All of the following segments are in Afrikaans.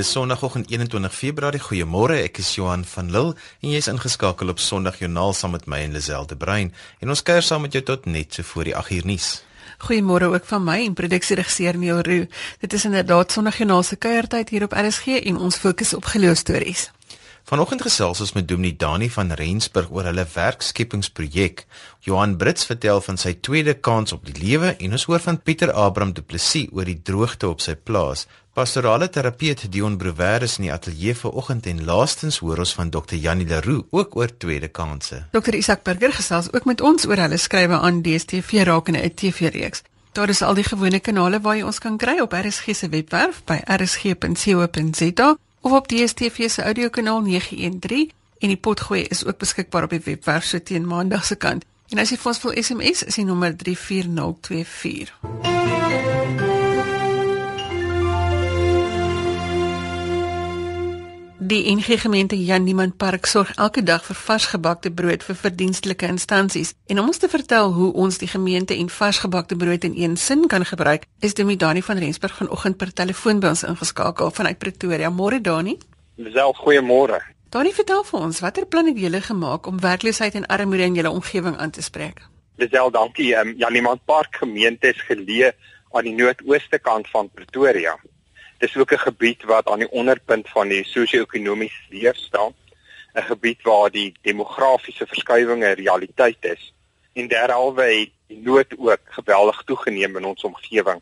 Dis Sondagoggend 21 Februarie. Goeiemôre. Ek is Johan van Lille en jy's ingeskakel op Sondagjoernaal saam met my en Liselde Brein. En ons kuier saam met jou tot net so voor die 8 uur nuus. Goeiemôre ook van my en produksieregisseur Neil Roo. Dit is inderdaad Sondagjoernaal se kuiertyd hier op RSG en ons fokus op geloofstories. Vanoggend gesels ons met Dominee Dani van Rensburg oor hulle werkskepingsprojek. Johan Brits vertel van sy tweede kans op die lewe en ons hoor van Pieter Abraham Du Plessis oor die droogte op sy plaas. Pastorale terapeut Dion Brouwer is in die ateljee vanoggend en laastens hoor ons van Dr. Janie Leroux ook oor tweede kansse. Dr. Isak Burger gesels ook met ons oor hulle skrywe aan DStv rakende 'n TV-reeks. Daar is al die gewone kanale waar jy ons kan kry op RSG se webwerf by rsg.co.za of op DStv se audiokanaal 913 en die potgooi is ook beskikbaar op die webwerf so teen maandag se kant. En as jy vir ons wil SMS, is die nommer 34024. Die NG Gemeente Jan Niemand Park sorg elke dag vir varsgebakte brood vir verdienstelike instansies. En om ons te vertel hoe ons die gemeente en varsgebakte brood in een sin kan gebruik, is Demidani van Rensburg vanoggend per telefoon by ons ingeskakel vanuit Pretoria. Môre Dani. Self goeiemôre. Dani, vertel vir ons, watter plan het julle gemaak om werkloosheid en armoede in julle omgewing aan te spreek? Self dankie. Um, Jan Niemand Park gemeente is geleë aan die noordooste kant van Pretoria. Dis ook 'n gebied wat aan die onderpunt van die sosio-ekonomiese leef staan. 'n Gebied waar die demografiese verskywinge 'n realiteit is. En derhalwe het die nood ook geweldig toegeneem in ons omgewing.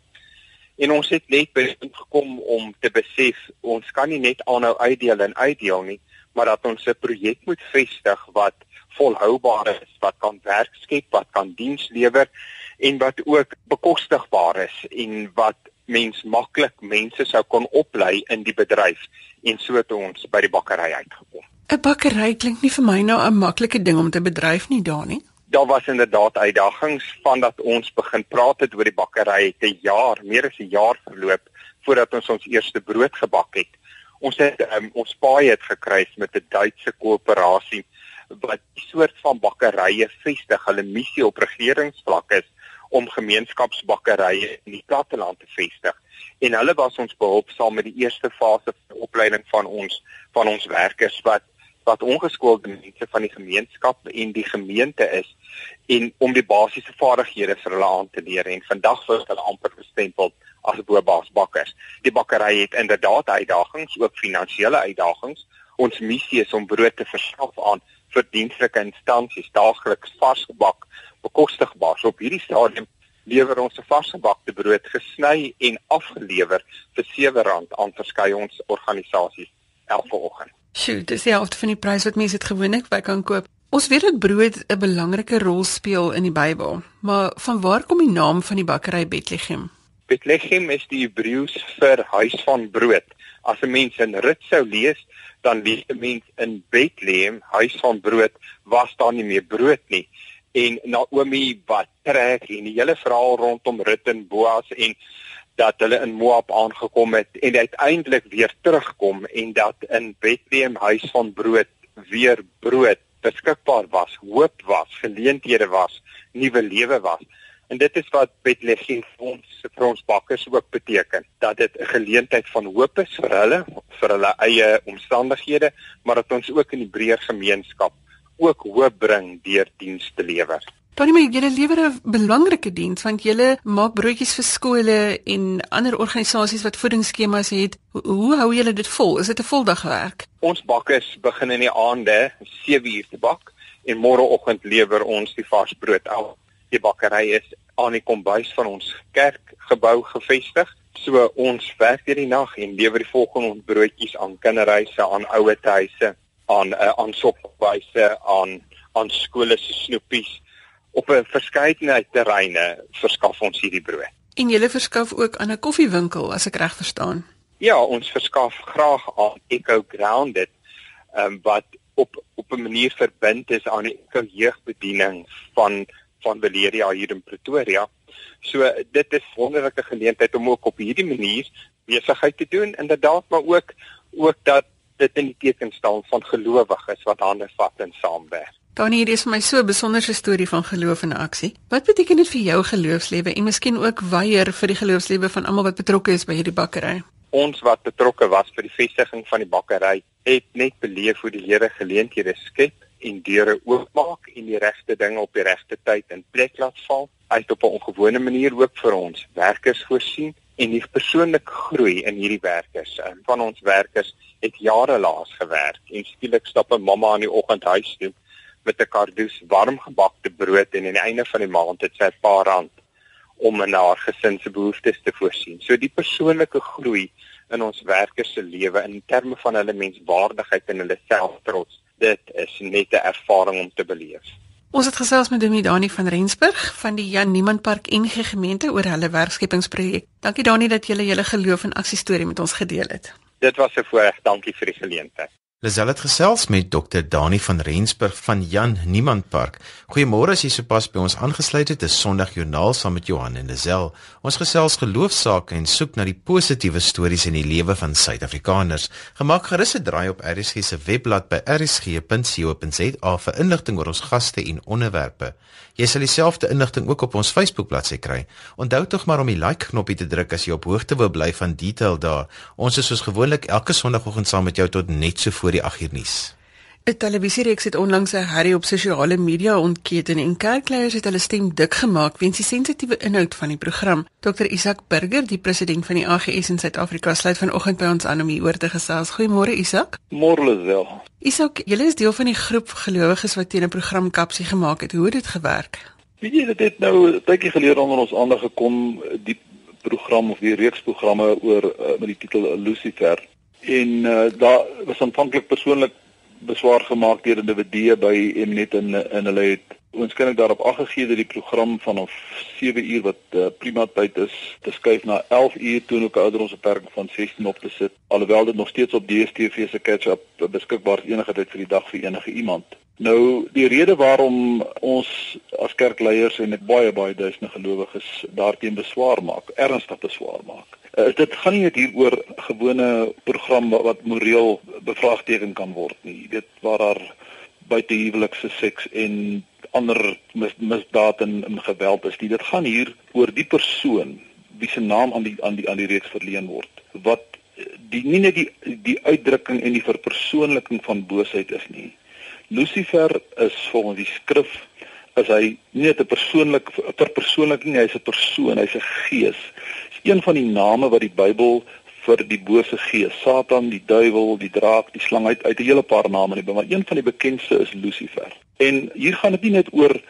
En ons het net besin gekom om te besef ons kan nie net aanhou uitdeel en uitdeel nie, maar dat ons 'n projek moet vestig wat volhoubaar is, wat kan werk skep, wat kan diens lewer en wat ook bekostigbaar is en wat mens maklik mense sou kon oplei in die bedryf en so het ons by die bakkery uitgekom. 'n Bakkery klink nie vir my nou 'n maklike ding om te bedryf nie, Dani. Daar was inderdaad uitdagings vandat ons begin praat het oor die bakkery het 'n jaar, meer as 'n jaar verloop voordat ons ons eerste brood gebak het. Ons het um, ons paai het gekry met 'n Duitse koöperasie wat 'n soort van bakkerye vestig. Hulle missie op regeringsvlak is om gemeenskapsbakkerye in die platteland te vestig. En hulle was ons behulpsaam met die eerste fase van opleiding van ons van ons werkers wat wat ongeskoolde mense van die gemeenskap en die gemeente is en om die basiese vaardighede vir hulle aan te leer en vandag word hulle amper gestempel as boerbaasbakkers. Die bakkery het inderdaad uitdagings, ook finansiële uitdagings. Ons missie is om brood te verskaf aan verdienstelike instansies daagliks vars gebak bekostigbaar. So op hierdie stadium lewer ons 'n varsgebakte brood gesny en afgelewer vir R7 aan verskeie ons organisasies elke oggend. Sjoe, dis die helfte van die prys wat mense dit gewoonlik by kan koop. Ons weet dat brood 'n belangrike rol speel in die Bybel, maar van waar kom die naam van die bakkery Bethlehem? Bethlehem is die Hebreëus vir huis van brood. As 'n mens in Rut sou lees, dan lees 'n mens in Bethlehem, huis van brood, was daar nie meer brood nie en Naomi wat trek en die hele verhaal rondom Rut en Boas en dat hulle in Moab aangekom het en uiteindelik weer terugkom en dat in Bethlehem huis van brood weer brood beskikbaar was, hoop was, geleenthede was, nuwe lewe was. En dit is wat Bethlehem vir ons vir ons bakkers ook beteken, dat dit 'n geleentheid van hoop is vir hulle, vir hulle eie omstandighede, maar dat ons ook in die breër gemeenskap ook hoop bring deur diens te lewer. Tony, maar julle lewer 'n belangrike diens want julle maak broodjies vir skole en ander organisasies wat voedingsskemas het. Hoe hou julle dit vol? Is dit 'n voldag werk? Ons bakkers begin in die aande 7uur te bak en môreoggend lewer ons die vars brood al. Die bakkery is aan die kombuis van ons kerkgebou gevestig. So ons werk hierdie nag en lewer die volgende broodjies aan kinderhuise, aan ouetehuise aan uh, aan sopwyse aan aan skole se snoepies op 'n verskeidenheid terreine verskaf ons hierdie brood. En jy verskaf ook aan 'n koffiewinkel as ek reg verstaan. Ja, ons verskaf graag aan Eco Grounded um, wat op op 'n manier verbind is aan die jeugbediening van van Valeria hier in Pretoria. So dit is wonderlike geleentheid om ook op hierdie manier besigheid te doen inderdaad maar ook ook dat dit in die teken staan van gelowiges wat hande vat en saamwerk. Dan hier is my so 'n besonderse storie van geloof en aksie. Wat beteken dit vir jou geloofslewe en miskien ook weier vir die geloofslewe van almal wat betrokke is by hierdie bakkery? Ons wat betrokke was vir die vestiging van die bakkery, het net beleef hoe die Here geleenthede skep en deure oopmaak en die regte dinge op die regte tyd in plek laat val. Hy het op 'n ongewone manier ook vir ons werkers voorsien en die persoonlike groei in hierdie werkers. En van ons werkers het jare laas gewerk en skielik stap 'n mamma aan die oggend huis toe met 'n kardoes warm gebakte brood en aan die einde van die maand het sy 'n paar rand om in haar gesin se behoeftes te voorsien. So die persoonlike groei in ons werkers se lewe in terme van hulle menswaardigheid en hulle selftrots, dit is net 'n ervaring om te beleef. Ons het gesels met Dominee Dani van Rensburg van die Jan Niemand Park NG gemeente oor hulle werkskepingsprojek. Dankie Dani dat jy julle geloof en aksie storie met ons gedeel het. Dit was 'n voorreg. Dankie vir die geleentheid. Lisel het gesels met Dr Dani van Rensburg van Jan Niemand Park. Goeiemôre as jy sopas by ons aangesluit het. Dis Sondag Joernaal saam met Johan en Lisel. Ons gesels geloofsaake en soek na die positiewe stories in die lewe van Suid-Afrikaners. Gemaak gerus 'n draai op RSG se webblad by rsg.co.za vir inligting oor ons gaste en onderwerpe. Jy sal dieselfde inligting ook op ons Facebook bladsy kry. Onthou tog maar om die like knoppie te druk as jy op hoogte wil bly van detail daar. Ons is soos gewoonlik elke Sondagoggend saam met jou tot net so voor die 8 uur nuus. 'n Televisiereeks het onlangs 'n herrie op sosiale media ontketen en kerkleiers het hulle stem dik gemaak weens die sensitiewe inhoud van die program. Dr Isak Burger, die president van die AGS in Suid-Afrika, sluit vanoggend by ons aan om hieroor te gesels. Goeiemôre Isak. Môre Lisel. Isak, julle is deel van die groep gelowiges wat teen 'n program kapsie gemaak het. Hoe het dit gewerk? Weet jy dit het nou 'n tydjie gelede onder ons aandag gekom die program of die reeks programme oor uh, met die titel Lucifer. En uh, daar was aanvanklik persoonlik beswaar gemaak deur individue by Mnet en en hulle het ons kennik daarop aangegee dat die program vanaf 7 uur wat uh, prima tyd is te skuif na 11 uur toe ook ouder ons beperking van 16 op te sit alhoewel dit nog steeds op DStv se catch-up beskikbaar is enige tyd vir die dag vir enige iemand. Nou die rede waarom ons as kerkleiers en met baie baie duisende gelowiges daarteen beswaar maak, ernstig beswaar maak, Uh, dit gaan nie net hier oor gewone program wat, moreel bevraagteken kan word nie. Jy weet waar daar buite huwelikse seks en ander mis, misdaad en, en geweld is. Nie. Dit gaan hier oor die persoon wie se naam aan die aan die aan die reeks verleen word wat die nie net die die uitdrukking en die verpersoonliking van boosheid is nie. Lucifer is volgens die skrif is hy nie net 'n persoonlik verpersoonliking, hy's 'n persoon, hy's 'n gees een van die name wat die Bybel vir die bose gees, Satan, die duiwel, die draak, die slang uit uit 'n hele paar name nie, maar een van die bekendste is Lucifer. En hier gaan dit nie net oor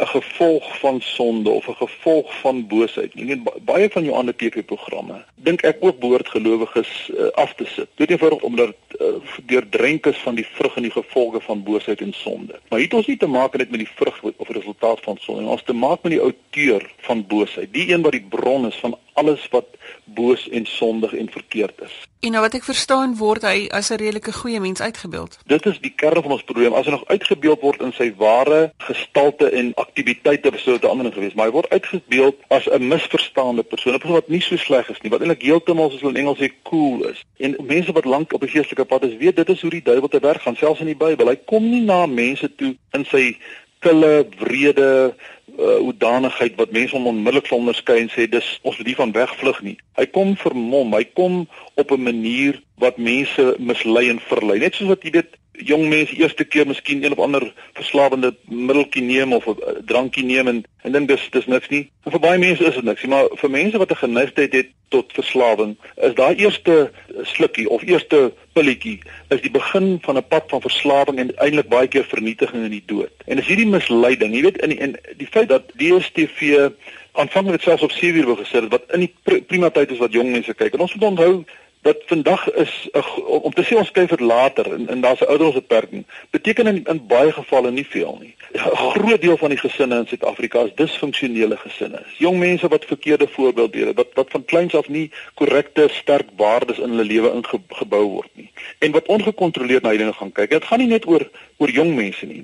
'n gevolg van sonde of 'n gevolg van boosheid nie. Net baie van jou ander TV-programme dink ek ook behoort gelowiges uh, af te sit. Dit is eenvoudig omdat dit uh, deurdrenk is van die vrug en die gevolge van boosheid en sonde. Maar hier het ons nie te maak net met die vrug of resultaat van sonde, ons te maak met die outeur van boosheid, die een wat die bron is van alles wat boos en sondig en verkeerd is. En nou wat ek verstaan word hy as 'n redelike goeie mens uitgebeeld. Dit is die kern van ons probleem. As hy nog uitgebeeld word in sy ware gestalte en aktiwiteite dit 'n ander ding geweest, maar hy word uitgebeeld as 'n misverstaande persoon, 'n persoon wat nie so sleg is nie, wat eintlik heeltemal soos hulle in Engels sê cool is. En mense wat lank op die geestelike pad is, weet dit is hoe die duiwel te werk gaan, selfs in die Bybel. Hy kom nie na mense toe in sy kille, wrede uh, hoedanigheid wat mense hom onmiddellik sal onderskei en sê dis ons moet nie van wegvlug nie. Hy kom vermom, hy kom op 'n manier wat mense mislei en verlei. Net soos wat jy weet jong mense eerste keer miskien een of ander verslawende middeltjie neem of 'n drankie neem en en dink dis dis niks nie. En vir baie mense is dit niks maar vir mense wat 'n geneigtheid het tot verslawing, is daai eerste slukkie of eerste pilletjie is die begin van 'n pad van verslawing en eintlik baie keer vernietiging en die dood. En as hierdie misleiding, jy weet in in die feit dat DStv aanvanklik selfs op 7 uur wou gesit het wat in die prima tyd is wat jong mense kyk. En ons moet onthou dat vandag is a, om te sê ons kyk vir later en, en daar's 'n ouderdomsbeperking beteken in, in baie gevalle nie veel nie. 'n Groot deel van die gesinne in Suid-Afrika is disfunksionele gesinne. Jong mense wat verkeerde voorbeelde wat wat van kleins af nie korrekte sterk waardes in hulle lewe ingebou word nie. En wat ongekontroleerd na hierdie gaan kyk. Dit gaan nie net oor oor jong mense nie.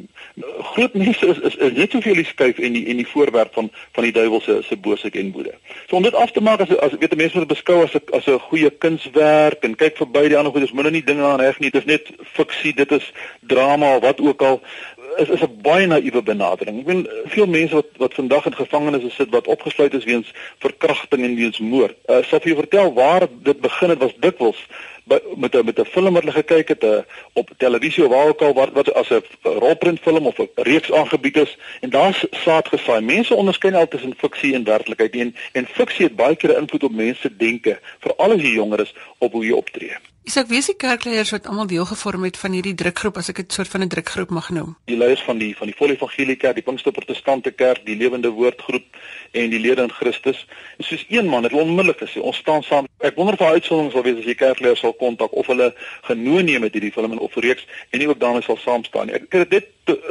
Groot mense is is, is net soveel die skuif en die en die voorwerp van van die duiwel se se boosheid en woede. So om dit af te maak as as weet mense moet beskou as 'n as 'n goeie kunswerk werk en kyk verby die ander goed. Dis minder nie dinge aan reg nie. Dit is net fiksie, dit is drama of wat ook al. is is 'n baie naïewe benadering. Ek bedoel veel mense wat wat vandag in gevangenes sit wat opgesluit is weens verkrachting en weens moord. Uh, sal vir jou vertel waar dit begin het was dikwels met met 'n film wat hulle gekyk het uh, op televisie of waar ook al wat, wat as 'n rolprentfilm of 'n reeks aangebied is en daar's saad gesaai. Mense onderskei altyd tussen fiksie en werklikheid en en fiksie het baie keer invloed op mense denke, veral as jy jonger is op hoe jy optree. Is ek die kerkleiers wat almal deel gevorm het van hierdie drukgroep as ek dit soort van 'n drukgroep mag noem. Die leiers van die van die Volle Evangelie Kerk, die Pinkster Protestante Kerk, die Lewende Woordgroep en die lede in Christus. En soos een man het onmiddellik gesê, ons staan saam. Ek wonder of daar uitsonderinge sal wees as jy kerkleiers sal kontak of hulle genooi neem met hierdie film en of reeks en nie ook daarmee sal saam staan nie. Ek het dit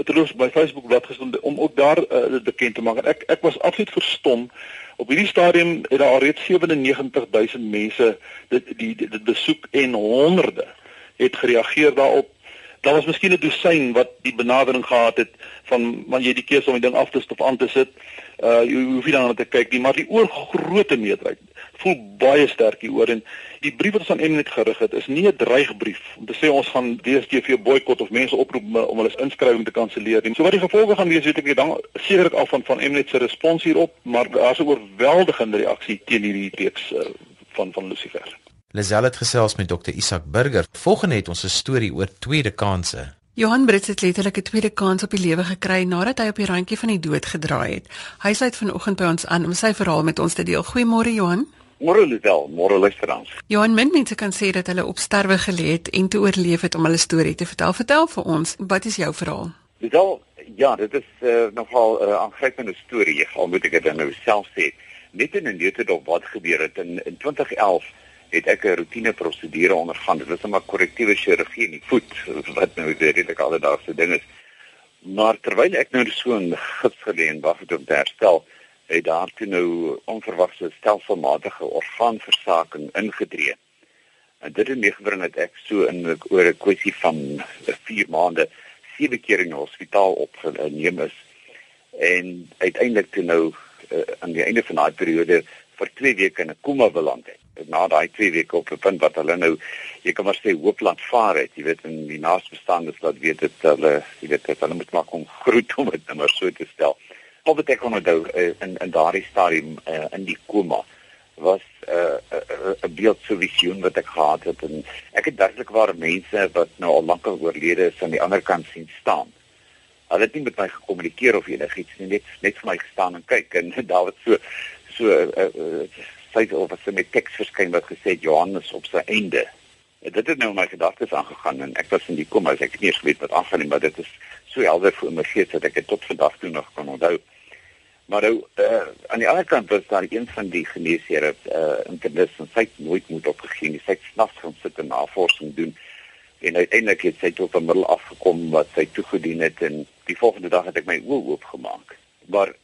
terloops by Facebook bladsy gestoon om ook daar uh, dit bekend te maak. En ek ek was absoluut verstom Op hierdie stadium het daar alreeds 97000 mense dit die dit besoek en honderde het gereageer daarop. Daar was miskien 'n dosyn wat die benadering gehad het van wanneer jy die keuse om die ding af te sit of aan te sit. Uh jy hoef nie daarna te kyk nie, maar die oorgrootste meerderheid voel baie sterk hieroor en die brief wat ons aan Mnet gerig het is nie 'n dreigbrief om te sê ons gaan DStv boikot of mense oproep om hulle inskrywing te kanselleer nie. So wat die gevolge gaan wees, weet ek nie. Dan sekerlik af van van Mnet se respons hierop, maar daar's 'n oorweldigende reaksie teen hierdie reeks uh, van van Lucifer. Lazel het gesels met Dr Isak Burger. Volgende het ons 'n storie oor tweede kansse. Johan Brits het letterlik 'n tweede kans op die lewe gekry nadat hy op die randjie van die dood gedraai het. Hy sê vanoggend by ons aan om sy verhaal met ons te deel. Goeiemôre Johan. Môre Lisel, môre luisteraars. Johan min mense kan sê dat hulle op sterwe gelê het en te oorleef het om hulle storie te vertel. Vertel vir ons, wat is jou verhaal? Lisel, ja, dit is uh, nogal 'n uh, aangrypende storie. Al moet ek dit nou self sê. Net in 'n neutedop wat gebeur het in in 2011 het ek 'n roetine prosedure ondergaan. Dit was 'n maar korrektiewe chirurgie in die voet wat nou redelik alledaagse ding is. Maar terwyl ek nou so 'n gips geleen wag het om te herstel, het daar toe nou onverwagse stelselmatige orgaanversaking ingedree. En dit het meegebring dat ek so in oor 'n kwessie van 4 maande sewe keer in die hospitaal opgeneem is en uiteindelik toe nou uh, aan die einde van daai periode vir 2 weke in 'n koma beland het. Na daai 2 weke op 'n punt wat hulle nou jy kan maar sê hoop laat vaar het, jy weet in die naasbestaandes laat weet dit hulle jy weet hulle moet maar kom groet om dit net maar so te stel al wat ek onthou uh, in in daardie stadium uh, in die koma was 'n uh, 'n uh, beeld so visioen wat ek gehad het en ek het werklik waar mense wat nou al lankal oorlede is aan die ander kant sien staan. Hulle het nie met my gekommunikeer of enigiets nie, net net vir my gestaan en kyk en daar het so so 'n uh, uh, sy of sy met teks verskyn wat gesê Johannes op sy einde. En dit het nou my gedagtes aangegaan en ek was in die koma, ek het nie eens weet wat aangaan nie, maar dit is so helder vir my gees dat ek dit tot vandag toe nog kan onthou. Maar nou uh, aan die ander kant was daar een van die geneesere uh, internis en sy het nooit moet opgegee nie. Sy het snags gaan sit en navorsing doen en uiteindelik het sy tot 'n middel afgekom wat sy toegedien het en die volgende dag het ek my oë oopgemaak. Maar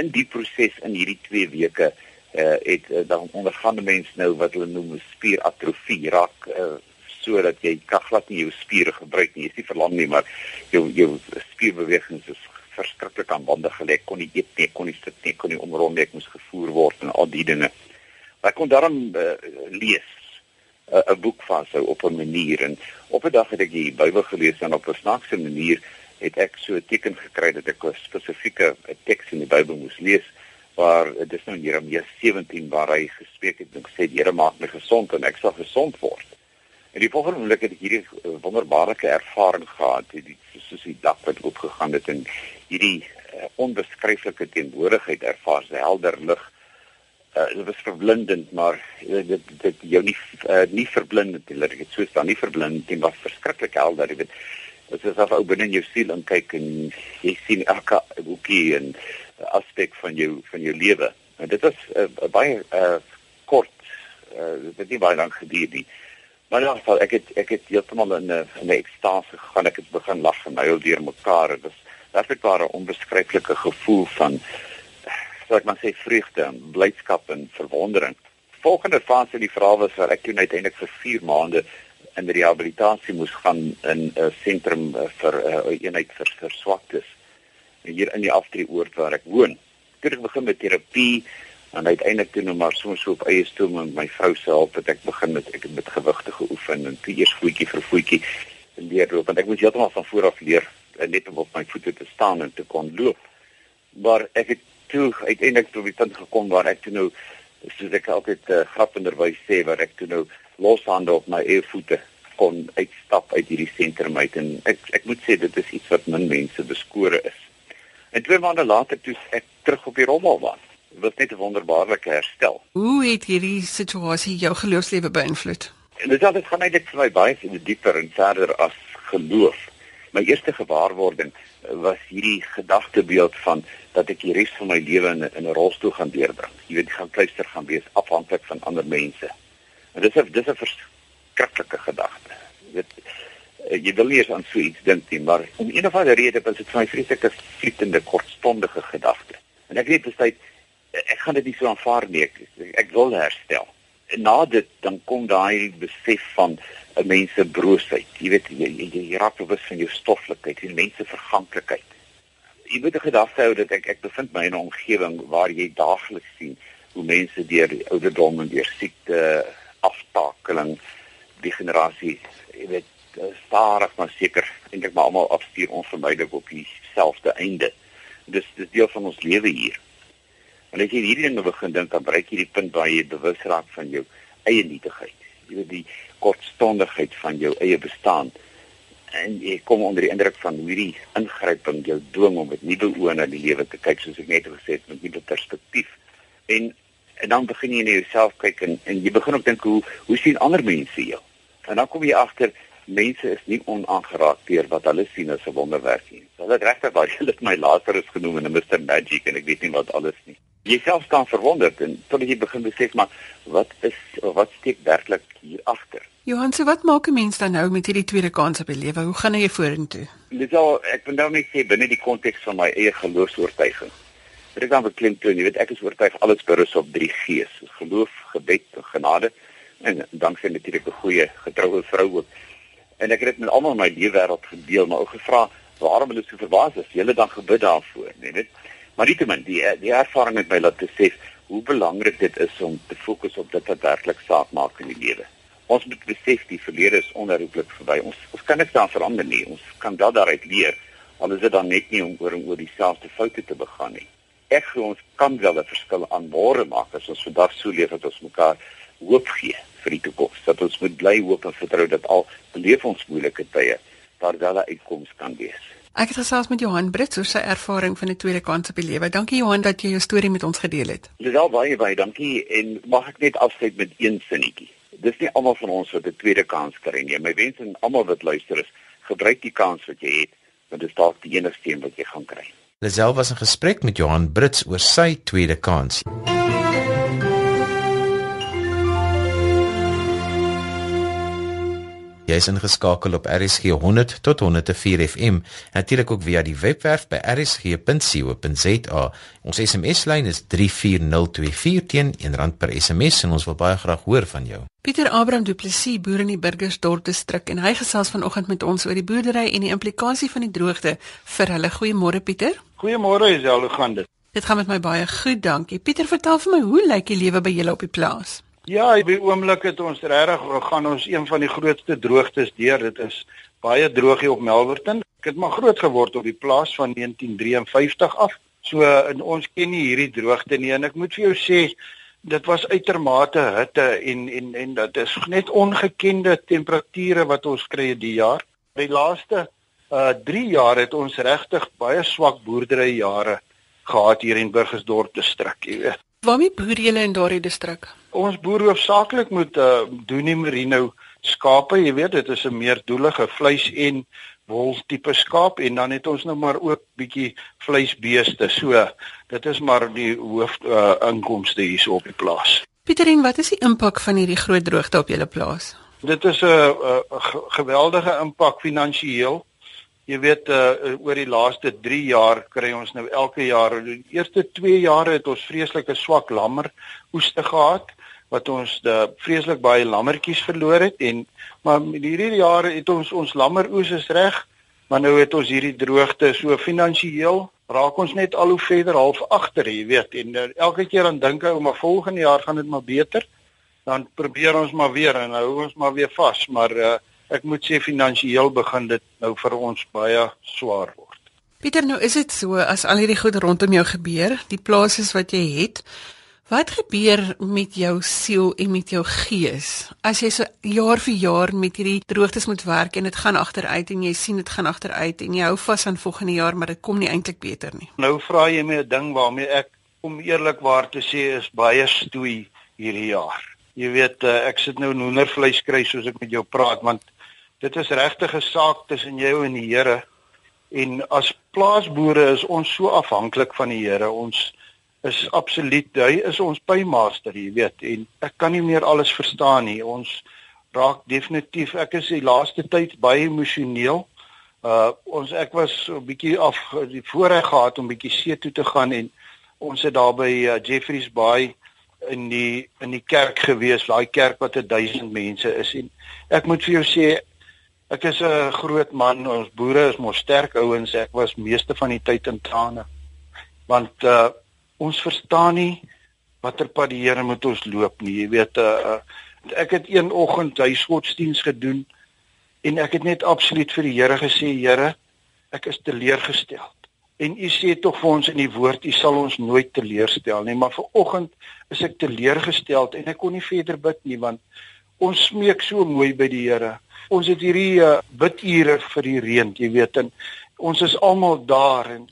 in die proses in hierdie 2 weke uh, het uh, dan ondergaan mense nou wat hulle noem spieratrofie raak uh, sodat jy kan glad nie jou spiere gebruik nie. Jy is nie verlam nie, maar jou jou spierbewegings is verskriklik aan bande gelê. Kon nie eet nie, kon nie sit nie, kon nie omrond nie, ek moes gevoer word en al die dinge. Maar ek kon daarom uh, lees eh, 'n uh, boek van so op 'n manier en op 'n dag het ek die Bybel gelees en op 'n snaakse manier het ek so 'n teken gekry dat ek 'n spesifieke teks in die Bybel moes lees waar dit is nou Jeremia 17 waar hy gespreek het en gesê die Here maak my gesond en ek sal gesond word. En die volgende oomblik het ek hierdie wonderbaarlike ervaring gehad, die soos die dak wat opgegaan het en hierdie uh, onbeskryflike teenwoordigheid ervaar, se helder lig. Uh, dit was verblindend, maar uh, dit dit jou nie uh, nie verblindend nie, dit so staan, nie verblindend nie, maar verskriklik helder, jy weet. Dit is asof ou binne in jou siel en kyk en jy sien elke hoekie en aspek van jou van jou lewe. En dit was uh, baie uh, kort uh, dit het nie baie lank geduur nie. Maar in geval ek het ek het heeltemal in 'n in 'n ekstase gegaan. Ek het begin lag en huil deur mekaar. Dit was werklik 'n onbeskryflike gevoel van sou ek maar sê vreugde en blydskap en verwondering. Volgende fase in die verhaal was waar ek toe uiteindelik vir 4 maande in rehabilitasie moes gaan in 'n uh, sentrum uh, vir 'n uh, eenheid vir verswaktes hier in die aftreeoord waar ek woon. Toe ek begin met terapie en uiteindelik toe nou maar soms so op eie stoel met my vrou se hulp het ek begin met ek het met gewigte geoefen en toe eers voetjie vir voetjie leer loop want ek moet heeltemal van voor af leer net om op my voete te staan en te kon loop. Maar ek het toe uiteindelik tot die punt gekom waar ek toe nou soos ek altyd uh, grappenderwys sê waar ek toe nou loshande op my eie voete kon uitstap uit hierdie sentrum uit en ek ek moet sê dit is iets wat min mense beskore is. En twee maande later toe ek terug op die rommel was. Was net 'n wonderbaarlike herstel. Hoe het hierdie situasie jou geloofslewe beïnvloed? En dit het gaan eintlik vir my baie dieper en verder as geloof. My eerste gewaarwording was hierdie gedagtebeeld van dat ek die res van my lewe in, in 'n rolstoel gaan deurbring. Jy weet, gaan kluister gaan wees afhanklik van ander mense. En dis 'n dis 'n verskriklike gedagte. Jy weet, eh, jy wil nie eens aan so iets dink nie, maar om een of ander rede was dit vir my vreeslike vlietende kortstondige gedagte. En ek weet besluit ek gaan dit nie so aanvaar nie. Ek, ek wil herstel. En na dit dan kom daai besef van 'n mens se broosheid. Jy weet jy, jy, jy raak bewus van jou stoflikheid, die mens se verganklikheid. Jy moet gedagte hou dat ek ek bevind my in 'n omgewing waar jy daagliks sien hoe mense deur ouderdom en deur siekte aftakeling die generasie jy weet stadig maar seker eintlik maar almal afstuur onvermydelik op dieselfde einde. Dis dis deel van ons lewe hier. En as jy hierdie dinge begin dink, dan bereik jy die punt waar jy bewus raak van jou eie nietigheid. Jy weet die kortstondigheid van jou eie bestaan en jy kom onder die indruk van hierdie ingryping jou dwing om met nuwe oë na die lewe te kyk soos ek net gesê het met nuwe perspektief. En en dan begin jy na jouself kyk en en jy begin ook dink hoe hoe sien ander mense jou? En dan kom jy agter mense is nie onaangeraak deur wat hulle sien as 'n wonderwerk nie. Hulle het regtig baie hulle het my later is genoem en 'n Mr Magic en ek weet nie wat alles nie jy self staan verwonderd en totdat jy begin besef maar wat is wat steek werklik hier agter. Johan, so wat maak 'n mens dan nou met hierdie tweede kans op die lewe? Hoe gaan jy vorentoe? Dit sal ek wil nou net sê binne die konteks van my eie geloofsoortuiging. Dit kan beklim toe, jy weet ek is oortuig alles berus op drie gees: geloof, gebed en genade en dan sien natuurlik 'n goeie getroue vrou ook. En ek het dit met almal in my lewe wêreld gedeel, maar ook gevra waarom hulle so verbaas is. Hulle dan gebid daarvoor, nee, weet jy? Maar nietemin die die ervaring het my laat besef hoe belangrik dit is om te fokus op dit wat werklik saak maak in die lewe. Ons moet besef die verlede is onherroepelik verby. Ons ons kan niks daaraan verander nie. Ons kan wel daaruit leer al is dit dan net nie om oor en oor dieselfde foute te begaan nie. Ek glo ons kan wel 'n verskil aan môre maak as ons vandag so leef dat ons mekaar hoop gee vir die toekoms. Dat ons moet bly hoop en vertrou dat al beleef ons moeilike tye, daar wel 'n uitkoms kan wees. Ek het gesels met Johan Brits oor sy ervaring van 'n tweede kans op die lewe. Dankie Johan dat jy jou storie met ons gedeel het. Dis al baie baie dankie en mag ek net afsluit met een sinnetjie. Dis nie almal van ons wat 'n tweede kans kry nie. My wens aan almal wat luister is, gebruik die kans wat jy het, want dit is dalk die enigste een wat jy gaan kry. Lisel was in gesprek met Johan Brits oor sy tweede kans. Jy is ingeskakel op RSG 100 tot 104 FM, natuurlik ook via die webwerf by rsg.co.za. Ons SMS-lyn is 34024 teen R1 per SMS en ons wil baie graag hoor van jou. Pieter Abraham Du Plessis boer in die Burgersdorp distrik en hy gesels vanoggend met ons oor die boerdery en die implikasie van die droogte vir hulle. Goeiemôre Pieter. Goeiemôre Isel, hoe gaan dit? Dit gaan met my baie goed, dankie. Pieter, vertel vir my, hoe lyk die lewe by julle op die plaas? Ja, op die oomblik het ons regtig gaan ons een van die grootste droogtes deur. Dit is baie droog hier op Melverton. Ek het maar groot geword op die plaas van 1953 af. So in ons ken nie hierdie droogte nie en ek moet vir jou sê dit was uitermate hitte en en en dit is net ongekende temperature wat ons kry die jaar. Die laaste uh 3 jaar het ons regtig baie swak boerdery jare gehad hier in Burgersdorp distrik, jy weet. Waarmee boer julle in daardie distrik? Ons boer hoofsaaklik met uh Doenie Merino skape, jy weet, dit is 'n meer doelige vleis en wol tipe skaap en dan het ons nou maar ook bietjie vleisbeeste. So, dit is maar die hoof uh inkomste hier op die plaas. Pieterin, wat is die impak van hierdie groot droogte op julle plaas? Dit is 'n uh, uh, geweldige impak finansiëel. Jy weet uh, oor die laaste 3 jaar kry ons nou elke jaar die eerste 2 jare het ons vreeslike swak lammer oeste gehad wat ons die vreeslik baie lammertjies verloor het en maar hierdie jare het ons ons lammer oes is reg maar nou het ons hierdie droogte so finansiëel raak ons net al hoe verder half agter jy weet en uh, elke keer dan dink ek maar volgende jaar gaan dit maar beter dan probeer ons maar weer en hou ons maar weer vas maar uh, ek moet sê finansiëel begin dit nou vir ons baie swaar word. Pieter, nou is dit so as al hierdie goed rondom jou gebeur, die plase wat jy het, Wat gebeur met jou siel en met jou gees as jy so jaar vir jaar met hierdie droogtes moet werk en dit gaan agteruit en jy sien dit gaan agteruit en jy hou vas aan volgende jaar maar dit kom nie eintlik beter nie. Nou vra jy my 'n ding waarmee ek om eerlikwaar te sê is baie stoei hierdie jaar. Jy weet eh, ek sit nou hoendervleis kry soos ek met jou praat want dit is regtig 'n saak tussen jou en die Here en as plaasboere is ons so afhanklik van die Here. Ons is absoluut hy is ons paymaster, jy weet, en ek kan nie meer alles verstaan nie. Ons raak definitief ek is die laaste tyd baie emosioneel. Uh ons ek was 'n bietjie af die voorreg gehad om bietjie see toe te gaan en ons het daar by uh, Jeffreys Bay in die in die kerk gewees, daai kerk wat 1000 mense is en ek moet vir jou sê ek is 'n groot man, ons boere is mos sterk ouens, ek was meeste van die tyd in trane. Want uh ons verstaan nie watter pad die Here moet ons loop nie. Jy weet, uh, ek het een oggend huisgodsdiens gedoen en ek het net absoluut vir die Here gesê, Here, ek is teleurgestel. En u sê tog vir ons in die woord, u sal ons nooit teleurstel nie, maar vir oggend is ek teleurgestel en ek kon nie verder bid nie want ons smeek so mooi by die Here. Ons het hierdie uh, bidure vir die reën, jy weet, en ons is almal daar en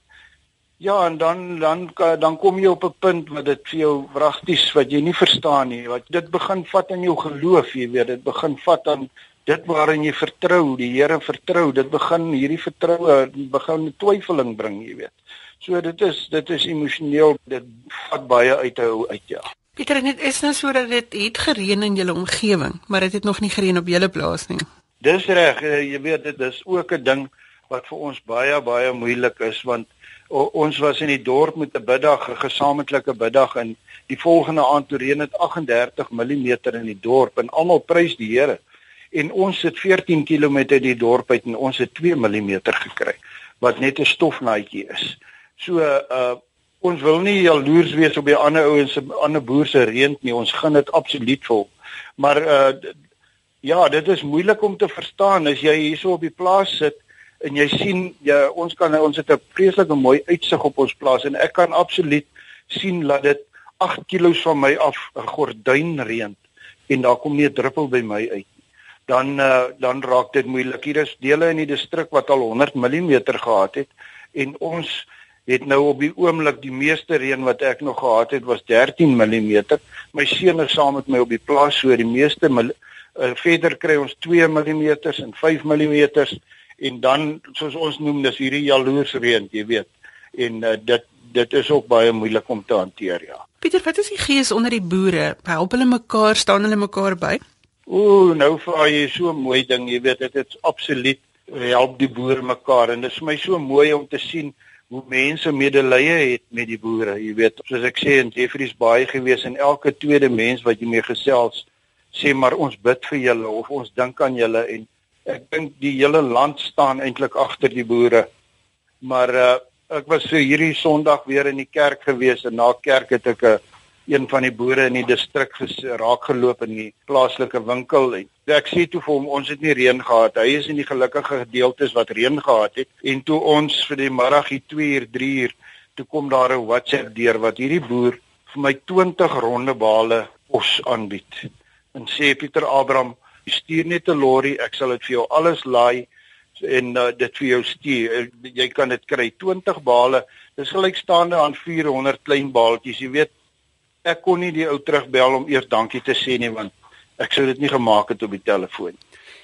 Ja, en dan dan dan kom jy op 'n punt wat dit vir jou wragties wat jy nie verstaan nie. Wat dit begin vat aan jou geloof, jy weet, dit begin vat aan dit waarin jy vertrou, die Here vertrou. Dit begin hierdie vertroue begin twyfeling bring, jy weet. So dit is dit is emosioneel, dit vat baie uit hou uit ja. Pieter, dit is nou sodat dit het gereën in julle omgewing, maar dit het nog nie gereën op julle plaas nie. Dis reg, eh, jy weet dit is ook 'n ding wat vir ons baie baie moeilik is want o, ons was in die dorp met 'n biddag, 'n gesamentlike biddag en die volgende aand toe reën dit 38 mm in die dorp en almal prys die Here. En ons sit 14 km uit die dorp uit en ons het 2 mm gekry wat net 'n stofnaadjie is. So uh ons wil nie jaloers wees op die ander ouens se ander boere se reën nie. Ons gaan dit absoluut vol. Maar uh ja, dit is moeilik om te verstaan as jy hierso op die plaas sit en jy sien jy ons kan ons het 'n vreeslike mooi uitsig op ons plaas en ek kan absoluut sien dat dit 8 km van my af 'n gordyn reën en daar kom nie 'n druppel by my uit dan uh, dan raak dit moeilik. Hier is dele in die distrik wat al 100 mm gehad het en ons het nou op die oomblik die meeste reën wat ek nog gehad het was 13 mm my seun is saam met my op die plaas so die meeste uh, verder kry ons 2 mm en 5 mm en dan soos ons noem dis hierdie jaloers reën, jy weet. En uh, dit dit is ook baie moeilik om te hanteer, ja. Pieter, wat is die gees onder die boere? Help hulle mekaar, staan hulle mekaar by? Ooh, nou vra jy so 'n mooi ding, jy weet dit is absoluut help die boere mekaar en dit is vir my so mooi om te sien hoe mense medelee het met die boere, jy weet. Soos ek sê in Jeffreys baie gewees en elke tweede mens wat jy mee gesels sê maar ons bid vir julle of ons dink aan julle en ek dink die hele land staan eintlik agter die boere. Maar uh, ek was so hierdie Sondag weer in die kerk gewees en na kerk het ek 'n uh, een van die boere in die distrik raak geloop in die plaaslike winkel ek sê toe vir hom ons het nie reën gehad. Hy is in die gelukkige gedeeltes wat reën gehad het en toe ons vir die middag hier 2 uur 3 uur toe kom daar 'n WhatsApp deur wat hierdie boer vir my 20 ronde bale kos aanbied. En sê Pieter Abraham stuur net 'n lorry, ek sal dit vir jou alles laai en uh, dit vir jou stuur. Uh, jy kan dit kry 20 bale. Dis gelykstaande aan 400 klein baaltjies. Jy weet, ek kon nie die ou terugbel om eers dankie te sê nie want ek sou dit nie gemaak het op die telefoon.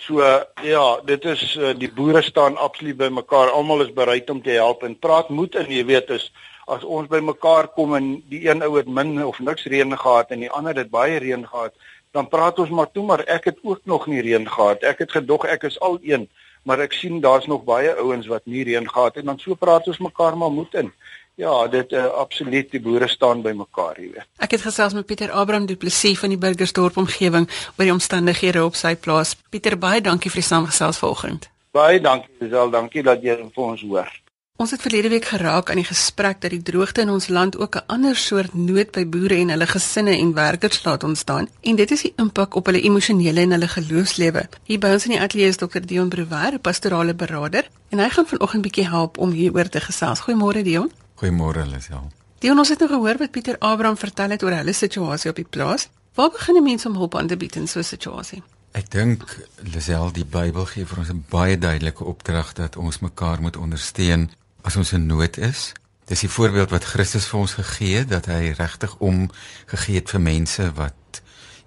So uh, ja, dit is uh, die boere staan absoluut by mekaar. Almal is bereid om te help en praat moed en jy weet is as ons by mekaar kom en die een ou het min of niks reën gehad en die ander het baie reën gehad, dan praat ons maar toe maar ek het ook nog nie reën gehad. Ek het gedog ek is al een, maar ek sien daar's nog baie ouens wat nie reën gehad het en dan so praat ons mekaar maar moed in. Ja, dit uh, absoluut die boere staan by mekaar, jy weet. Ek het gesels met Pieter Abraham Du Plessis van die Burgersdorp omgewing oor die omstandighede op sy plaas. Pieter, baie dankie vir die saamgesels vanoggend. Baie dankie, Lisel, dankie dat jy vir ons hoor. Ons het verlede week geraak aan die gesprek dat die droogte in ons land ook 'n ander soort nood by boere en hulle gesinne en werkers laat ontstaan en dit is die impak op hulle emosionele en hulle geloofslewe. Hier by ons in die ateljee is Dr Dion Brewer, pastorale beraader, en hy gaan vanoggend bietjie help om hieroor te gesels. Goeiemôre Dion. Goeiemôre Lisel. Dion, ons het nou gehoor wat Pieter Abraham vertel het oor hulle situasie op die plaas. Waar begin 'n mens om hulp aan te bied in so 'n situasie? Ek dink Lisel die Bybel gee vir ons 'n baie duidelike opdrag dat ons mekaar moet ondersteun as ons in nood is. Dis die voorbeeld wat Christus vir ons gegee het dat hy regtig om gegee het vir mense wat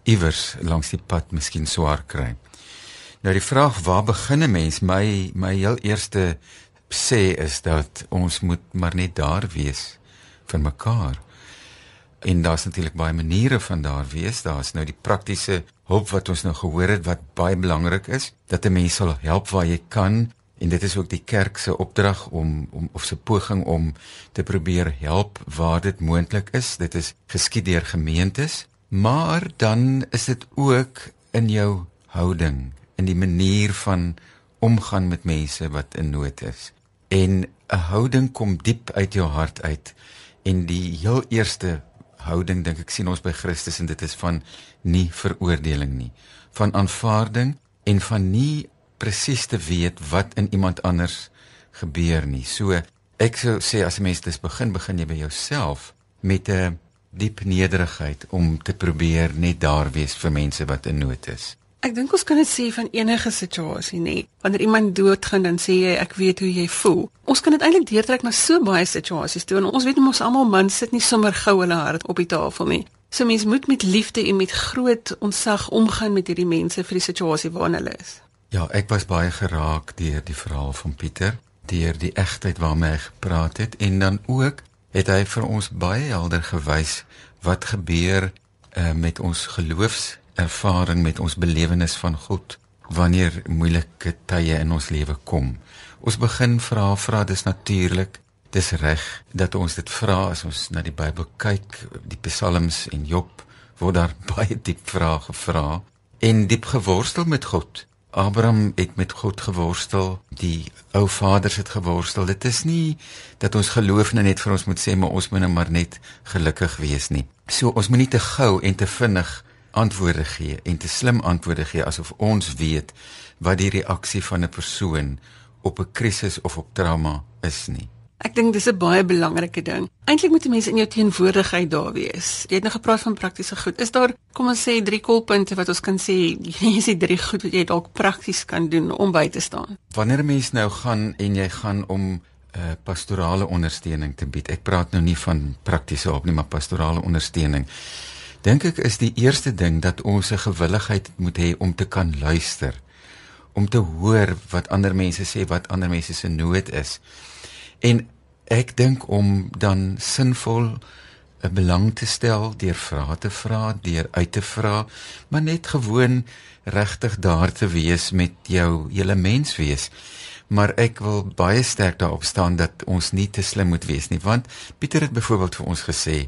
iewers langs die pad miskien swaar kry. Nou die vraag waar begin 'n mens? My my heel eerste sê is dat ons moet maar net daar wees vir mekaar. En daar's natuurlik baie maniere van daar wees. Daar's nou die praktiese hulp wat ons nou gehoor het wat baie belangrik is, dat 'n mens sal help waar jy kan en dit is ook die kerk se opdrag om om of se poging om te probeer help waar dit moontlik is. Dit is geskied deur gemeentes, maar dan is dit ook in jou houding, in die manier van omgaan met mense wat in nood is. En 'n houding kom diep uit jou hart uit en die heel eerste houding dink ek sien ons by Christus en dit is van nie veroordeling nie, van aanvaarding en van nie presies te weet wat in iemand anders gebeur nie. So ek sou sê as 'n mens dis begin begin jy by jouself met 'n diep nederigheid om te probeer net daar wees vir mense wat in nood is. Ek dink ons kan dit sê van enige situasie, nê. Wanneer iemand doodgaan dan sê jy ek weet hoe jy voel. Ons kan dit eintlik deurtrek na so baie situasies toe en ons weet mos almal man sit nie sommer gou hulle hart op die tafel nie. So mens moet met liefde en met groot ontzag omgaan met hierdie mense vir die situasie waarin hulle is. Ja, ek was baie geraak deur die verhaal van Pieter, deur die egtheid waarmee hy gepraat het en dan ook het hy vir ons baie helder gewys wat gebeur uh, met ons geloofservaring met ons belewenis van God wanneer moeilike tye in ons lewe kom. Ons begin vra, vra dis natuurlik, dis reg dat ons dit vra as ons na die Bybel kyk, die Psalms en Job word daar baie diep vrae gevra en diep geworstel met God. Abraham het met God geworstel, die ou vaders het geworstel. Dit is nie dat ons geloof nou net vir ons moet sê maar ons moet nou maar net gelukkig wees nie. So ons moet nie te gou en te vinnig antwoorde gee en te slim antwoorde gee asof ons weet wat die reaksie van 'n persoon op 'n krisis of op trauma is nie. Ek dink dis 'n baie belangrike ding. Eintlik moet mense in jou teenwoordigheid daar wees. Jy het nou gepraat van praktiese goed. Is daar, kom ons sê, drie kolpunte wat ons kan sê, jy sê drie goed wat jy dalk prakties kan doen om by te staan? Wanneer 'n mens nou gaan en jy gaan om 'n uh, eh, pastorale ondersteuning te bied. Ek praat nou nie van praktiese hulp nie, maar pastorale ondersteuning. Dink ek is die eerste ding dat ons 'n gewilligheid moet hê om te kan luister, om te hoor wat ander mense sê, wat ander mense se nood is. En ek dink om dan sinvol 'n belang te stel deur vrae te vra, deur uit te vra, maar net gewoon regtig daar te wees met jou hele mens wees. Maar ek wil baie sterk daarop staan dat ons nie te slim moet wees nie, want Pieter het byvoorbeeld vir ons gesê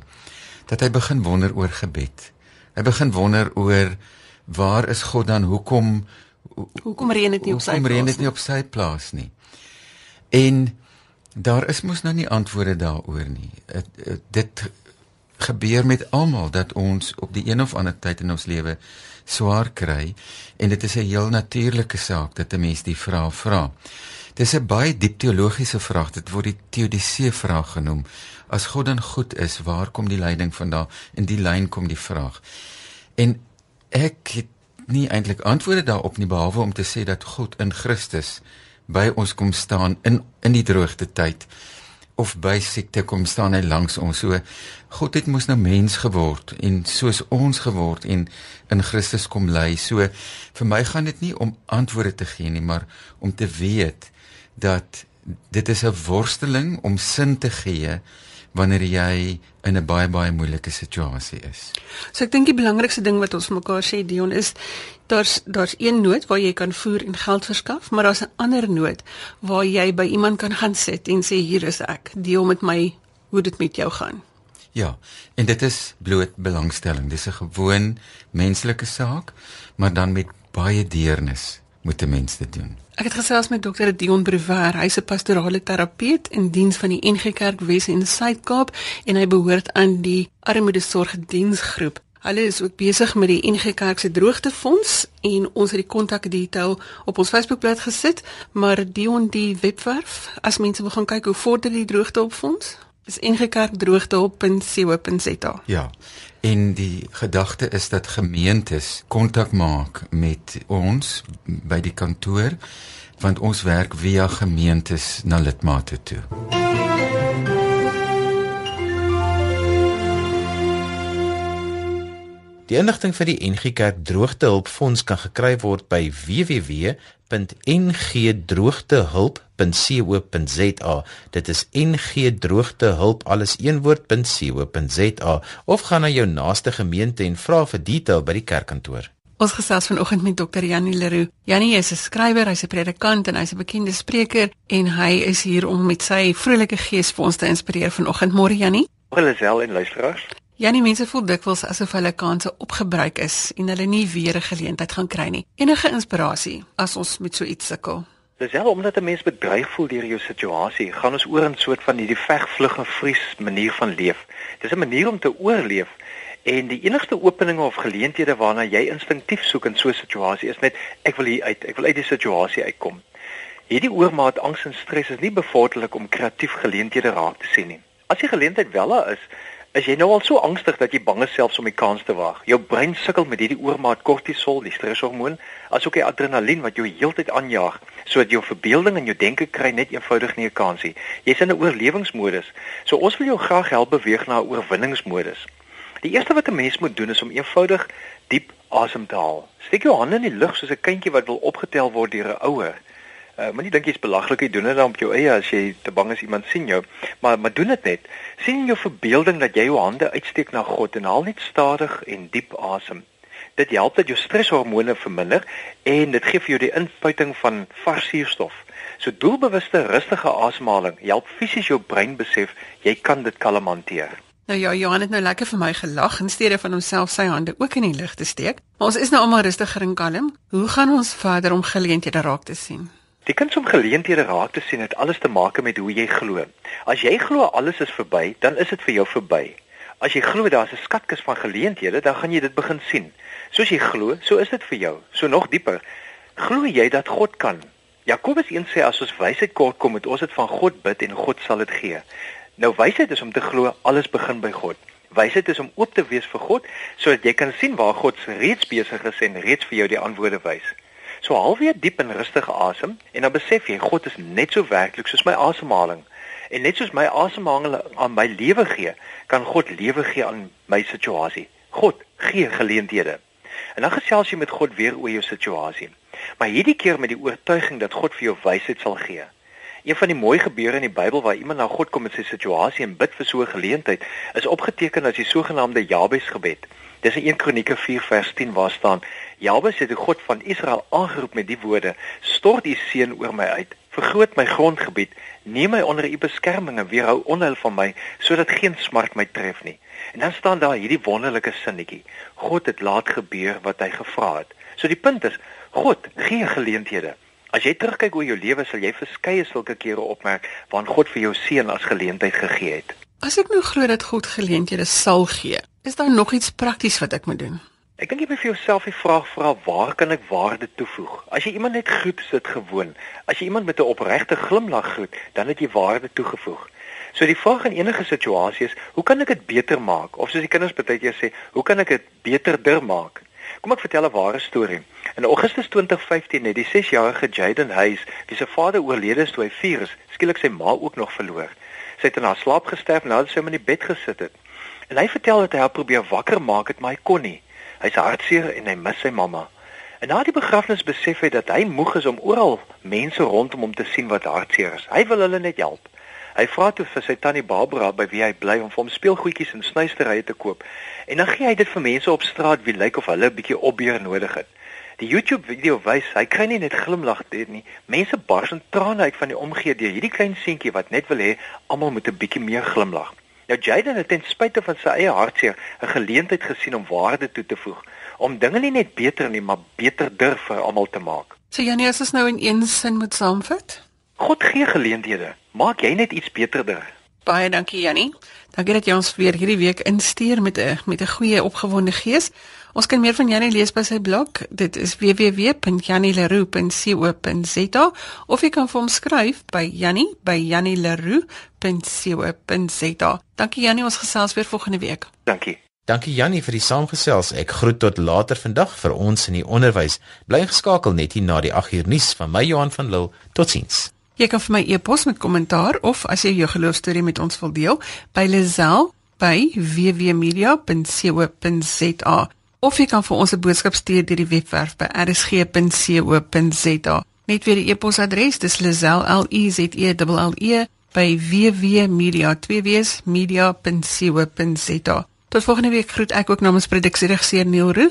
dat hy begin wonder oor gebed. Hy begin wonder oor waar is God dan? Hoekom hoekom reën dit nie op sy plaas nie? Hoekom reën dit nie op sy plaas nie? En Daar is mos nou nie antwoorde daaroor nie. Het, dit gebeur met almal dat ons op die een of ander tyd in ons lewe swaar kry en dit is 'n heel natuurlike saak dat 'n mens die vraag vra. Dis 'n baie diep teologiese vraag. Dit word die teodisee vraag genoem. As God dan goed is, waar kom die leiding vandaan? In die lyn kom die vraag. En ek het nie eintlik antwoorde daarop nie behalwe om te sê dat God in Christus by ons kom staan in in die droogte tyd of by siekte kom staan hy langs ons. So God het mos nou mens geword en soos ons geword en in Christus kom lê so vir my gaan dit nie om antwoorde te gee nie maar om te weet dat dit is 'n worsteling om sin te gee wanneer jy in 'n baie baie moeilike situasie is. So ek dink die belangrikste ding wat ons mekaar sê Dion is daar's daar's een nood waar jy kan voer en geld verskaf, maar daar's 'n ander nood waar jy by iemand kan gaan sit en sê hier is ek, deel met my hoe dit met jou gaan. Ja, en dit is bloot belangstelling. Dis 'n gewoon menslike saak, maar dan met baie deernis moet 'n mens dit doen. Ek het gesels met dokter Dion Brewer, hy's 'n pastorale terapeut in diens van die NG Kerk Wes en Suid-Kaap en hy behoort aan die armoedesorgdiensgroep. Hulle is ook besig met die NG Kerk se droogtefonds en ons het die kontakdetail op ons Facebookblad gesit, maar Dion die webwerf, as mense wil gaan kyk hoe vorder die droogtefonds, is ngkerkdroogtehulp.co.za. Ja. En die gedagte is dat gemeentes kontak maak met ons by die kantoor want ons werk via gemeentes na lidmate toe. Die inligting vir die NG Kerk Droogtehulpfonds kan gekry word by www.ngdroogtehulp.co.za. Dit is ngdroogtehulp alles een woord.co.za of gaan na jou naaste gemeente en vra vir detail by die kerkkantoor. Ons gesels vanoggend met dokter Janie Leroux. Janie is 'n skrywer, hy's 'n predikant en hy's 'n bekende spreker en hy is hier om met sy vrolike gees vir ons te inspireer vanoggend. Môre Janie. Môre Lisel en luisteraars. Janie, mense voel dikwels asof hulle kansse opgebruik is en hulle nie weer 'n geleentheid gaan kry nie. Enige inspirasie as ons met so iets sukkel? Lisel, omdat 'n mens bedreig voel deur jou situasie, gaan ons oor in 'n soort van hierdie veg, vlug en vries manier van leef. Dis 'n manier om te oorleef En die enigste openinge of geleenthede waarna jy instinktief soek in so 'n situasie is net ek wil hier uit, ek wil uit die situasie uitkom. Hierdie oormaat angs en stres is nie bevorderlik om kreatief geleenthede raak te sien nie. As die geleentheid wel daar is, is jy nou al so angstig dat jy bang is selfs om die kans te waag. Jou brein sukkel met hierdie oormaat kortisol, die streshormoon, asook die adrenalien wat jou heeltyd aanjaag, sodat jou verbeelding en jou denke kry net eenvoudig nie 'n kans nie. Jy's in 'n oorlewingsmodus. So ons wil jou graag help beweeg na 'n oorwinningsmodus. Die eerste wat 'n mens moet doen is om eenvoudig diep asem te haal. Steek jou hande in die lug soos 'n kindjie wat wil opgetel word deur 'n ouer. Uh, Moenie dink jy's belaglik jy doen dit dan op jou eie as jy te bang is iemand sien jou, maar maar doen dit net. sien in jou verbeelding dat jy jou hande uitsteek na God en haal net stadig en diep asem. Dit help dat jou streshormone verminder en dit gee vir jou die inspuiting van vars suurstof. So doelbewuste rustige asemhaling help fisies jou brein besef jy kan dit kalm hanteer. Nou ja, Johan het nou lekker vir my gelag in steede van homself sy hande ook in die lug te steek. Maar ons is nou almal rustiger en kalm. Hoe gaan ons verder om geleenthede raak te sien? Die kuns om geleenthede raak te sien het alles te maak met hoe jy glo. As jy glo alles is verby, dan is dit vir jou verby. As jy glo daar's 'n skatkis van geleenthede, dan gaan jy dit begin sien. Soos jy glo, so is dit vir jou. So nog dieper. Glo jy dat God kan? Jakobus 1 sê as ons wysheid kort kom, moet ons dit van God bid en God sal dit gee. Nou wysheid is om te glo alles begin by God. Wysheid is om oop te wees vir God sodat jy kan sien waar God reeds besig is en reeds vir jou die antwoorde wys. So haal weer diep en rustig asem en dan besef jy God is net so werklik soos my asemhaling. En net soos my asemhaling aan my lewe gee, kan God lewe gee aan my situasie. God gee geleenthede. En dan gesels jy met God weer oor jou situasie. Maar hierdie keer met die oortuiging dat God vir jou wysheid sal gee. Een van die mooi gebeure in die Bybel waar iemand na God kom met sy situasie en bid vir so 'n geleentheid, is opgeteken as die sogenaamde Jabes gebed. Dis in 1 Kronieke 4 vers 10 waar staan: Jabes het die God van Israel aangeroep met die woorde: Stort u seën oor my uit, vergroot my grondgebied, neem my onder u beskerming en weerhou onheil van my sodat geen smart my tref nie. En dan staan daar hierdie wonderlike sinnetjie: God het laat gebeur wat hy gevra het. So die punt is, God gee geleenthede. As jy terugkyk oor jou lewe, sal jy verskeie sulke kere opmerk waar God vir jou seën as geleentheid gegee het. As ek nou glo dat God geleenthede sal gee, is daar nog iets prakties wat ek moet doen? Ek dink jy moet vir jouself die vraag vra, waar kan ek waarde toevoeg? As jy iemand net groet, is dit gewoon. As jy iemand met 'n opregte glimlag groet, dan het jy waarde toegevoeg. So die vraag in enige situasie is, hoe kan ek dit beter maak? Of soos die kinders baie keer sê, hoe kan ek dit beterder maak? Kom ek vertel 'n ware storie. In Augustus 2015 het die 6-jarige Jaden Hayes, wie se vader oorlede is toe hy 4 is, skielik sy ma ook nog verloor. Sy het in haar slaap gesterf nadat sy hom in die bed gesit het. En hy vertel dat hy haar probeer wakker maak het, maar hy kon nie. Hy's hartseer en hy mis sy mamma. En na die begrafnis besef hy dat hy moeg is om oral mense rondom hom te sien wat hartseer is. Hy wil hulle net help. Hy vra toe vir sy tannie Barbara by wie hy bly om vir hom speelgoedjies en snuisterye te koop. En dan gee hy dit vir mense op straat wie lyk of hulle 'n bietjie opbeer nodig het. Die YouTube video wys hy kry nie net glimlag dit nie. Mense bars in trane uit van die omgee deur hierdie klein seentjie wat net wil hê almal moet 'n bietjie meer glimlag. Nou Jaden het ten spyte van sy eie hartseer 'n geleentheid gesien om waarde toe te voeg, om dinge nie net beter nie, maar beter durf vir almal te maak. So Janie, as ons nou in een sin moet saamvat? God gee geleenthede. Maak jy net iets beterder. Baie dankie Janie. Dankie dat jy ons weer hierdie week instuur met 'n met 'n goeie opgewonde gees. Ons kan meer van Janie lees by sy blog. Dit is www.janieleroux.co.za of jy kan vir hom skryf by janie@janieleroux.co.za. Dankie Janie, ons gesels weer volgende week. Dankie. Dankie Jannie vir die saamgesels. Ek groet tot later vandag vir ons in die onderwys. Bly geskakel net hier na die 8 uur nuus van my Johan van Lille. Totsiens. Jy kan vir my e-pos met kommentaar of as jy jou geloofstorie met ons wil deel by Lazel by www.media.co.za of jy kan vir ons 'n boodskap stuur deur die webwerf by rsg.co.za. Net weer die e-posadres, dis lazel l e z e l l e by www.media2wsmedia.co.za. Tot volgende week groet ek ook namens produksieregisseur Neil Roo.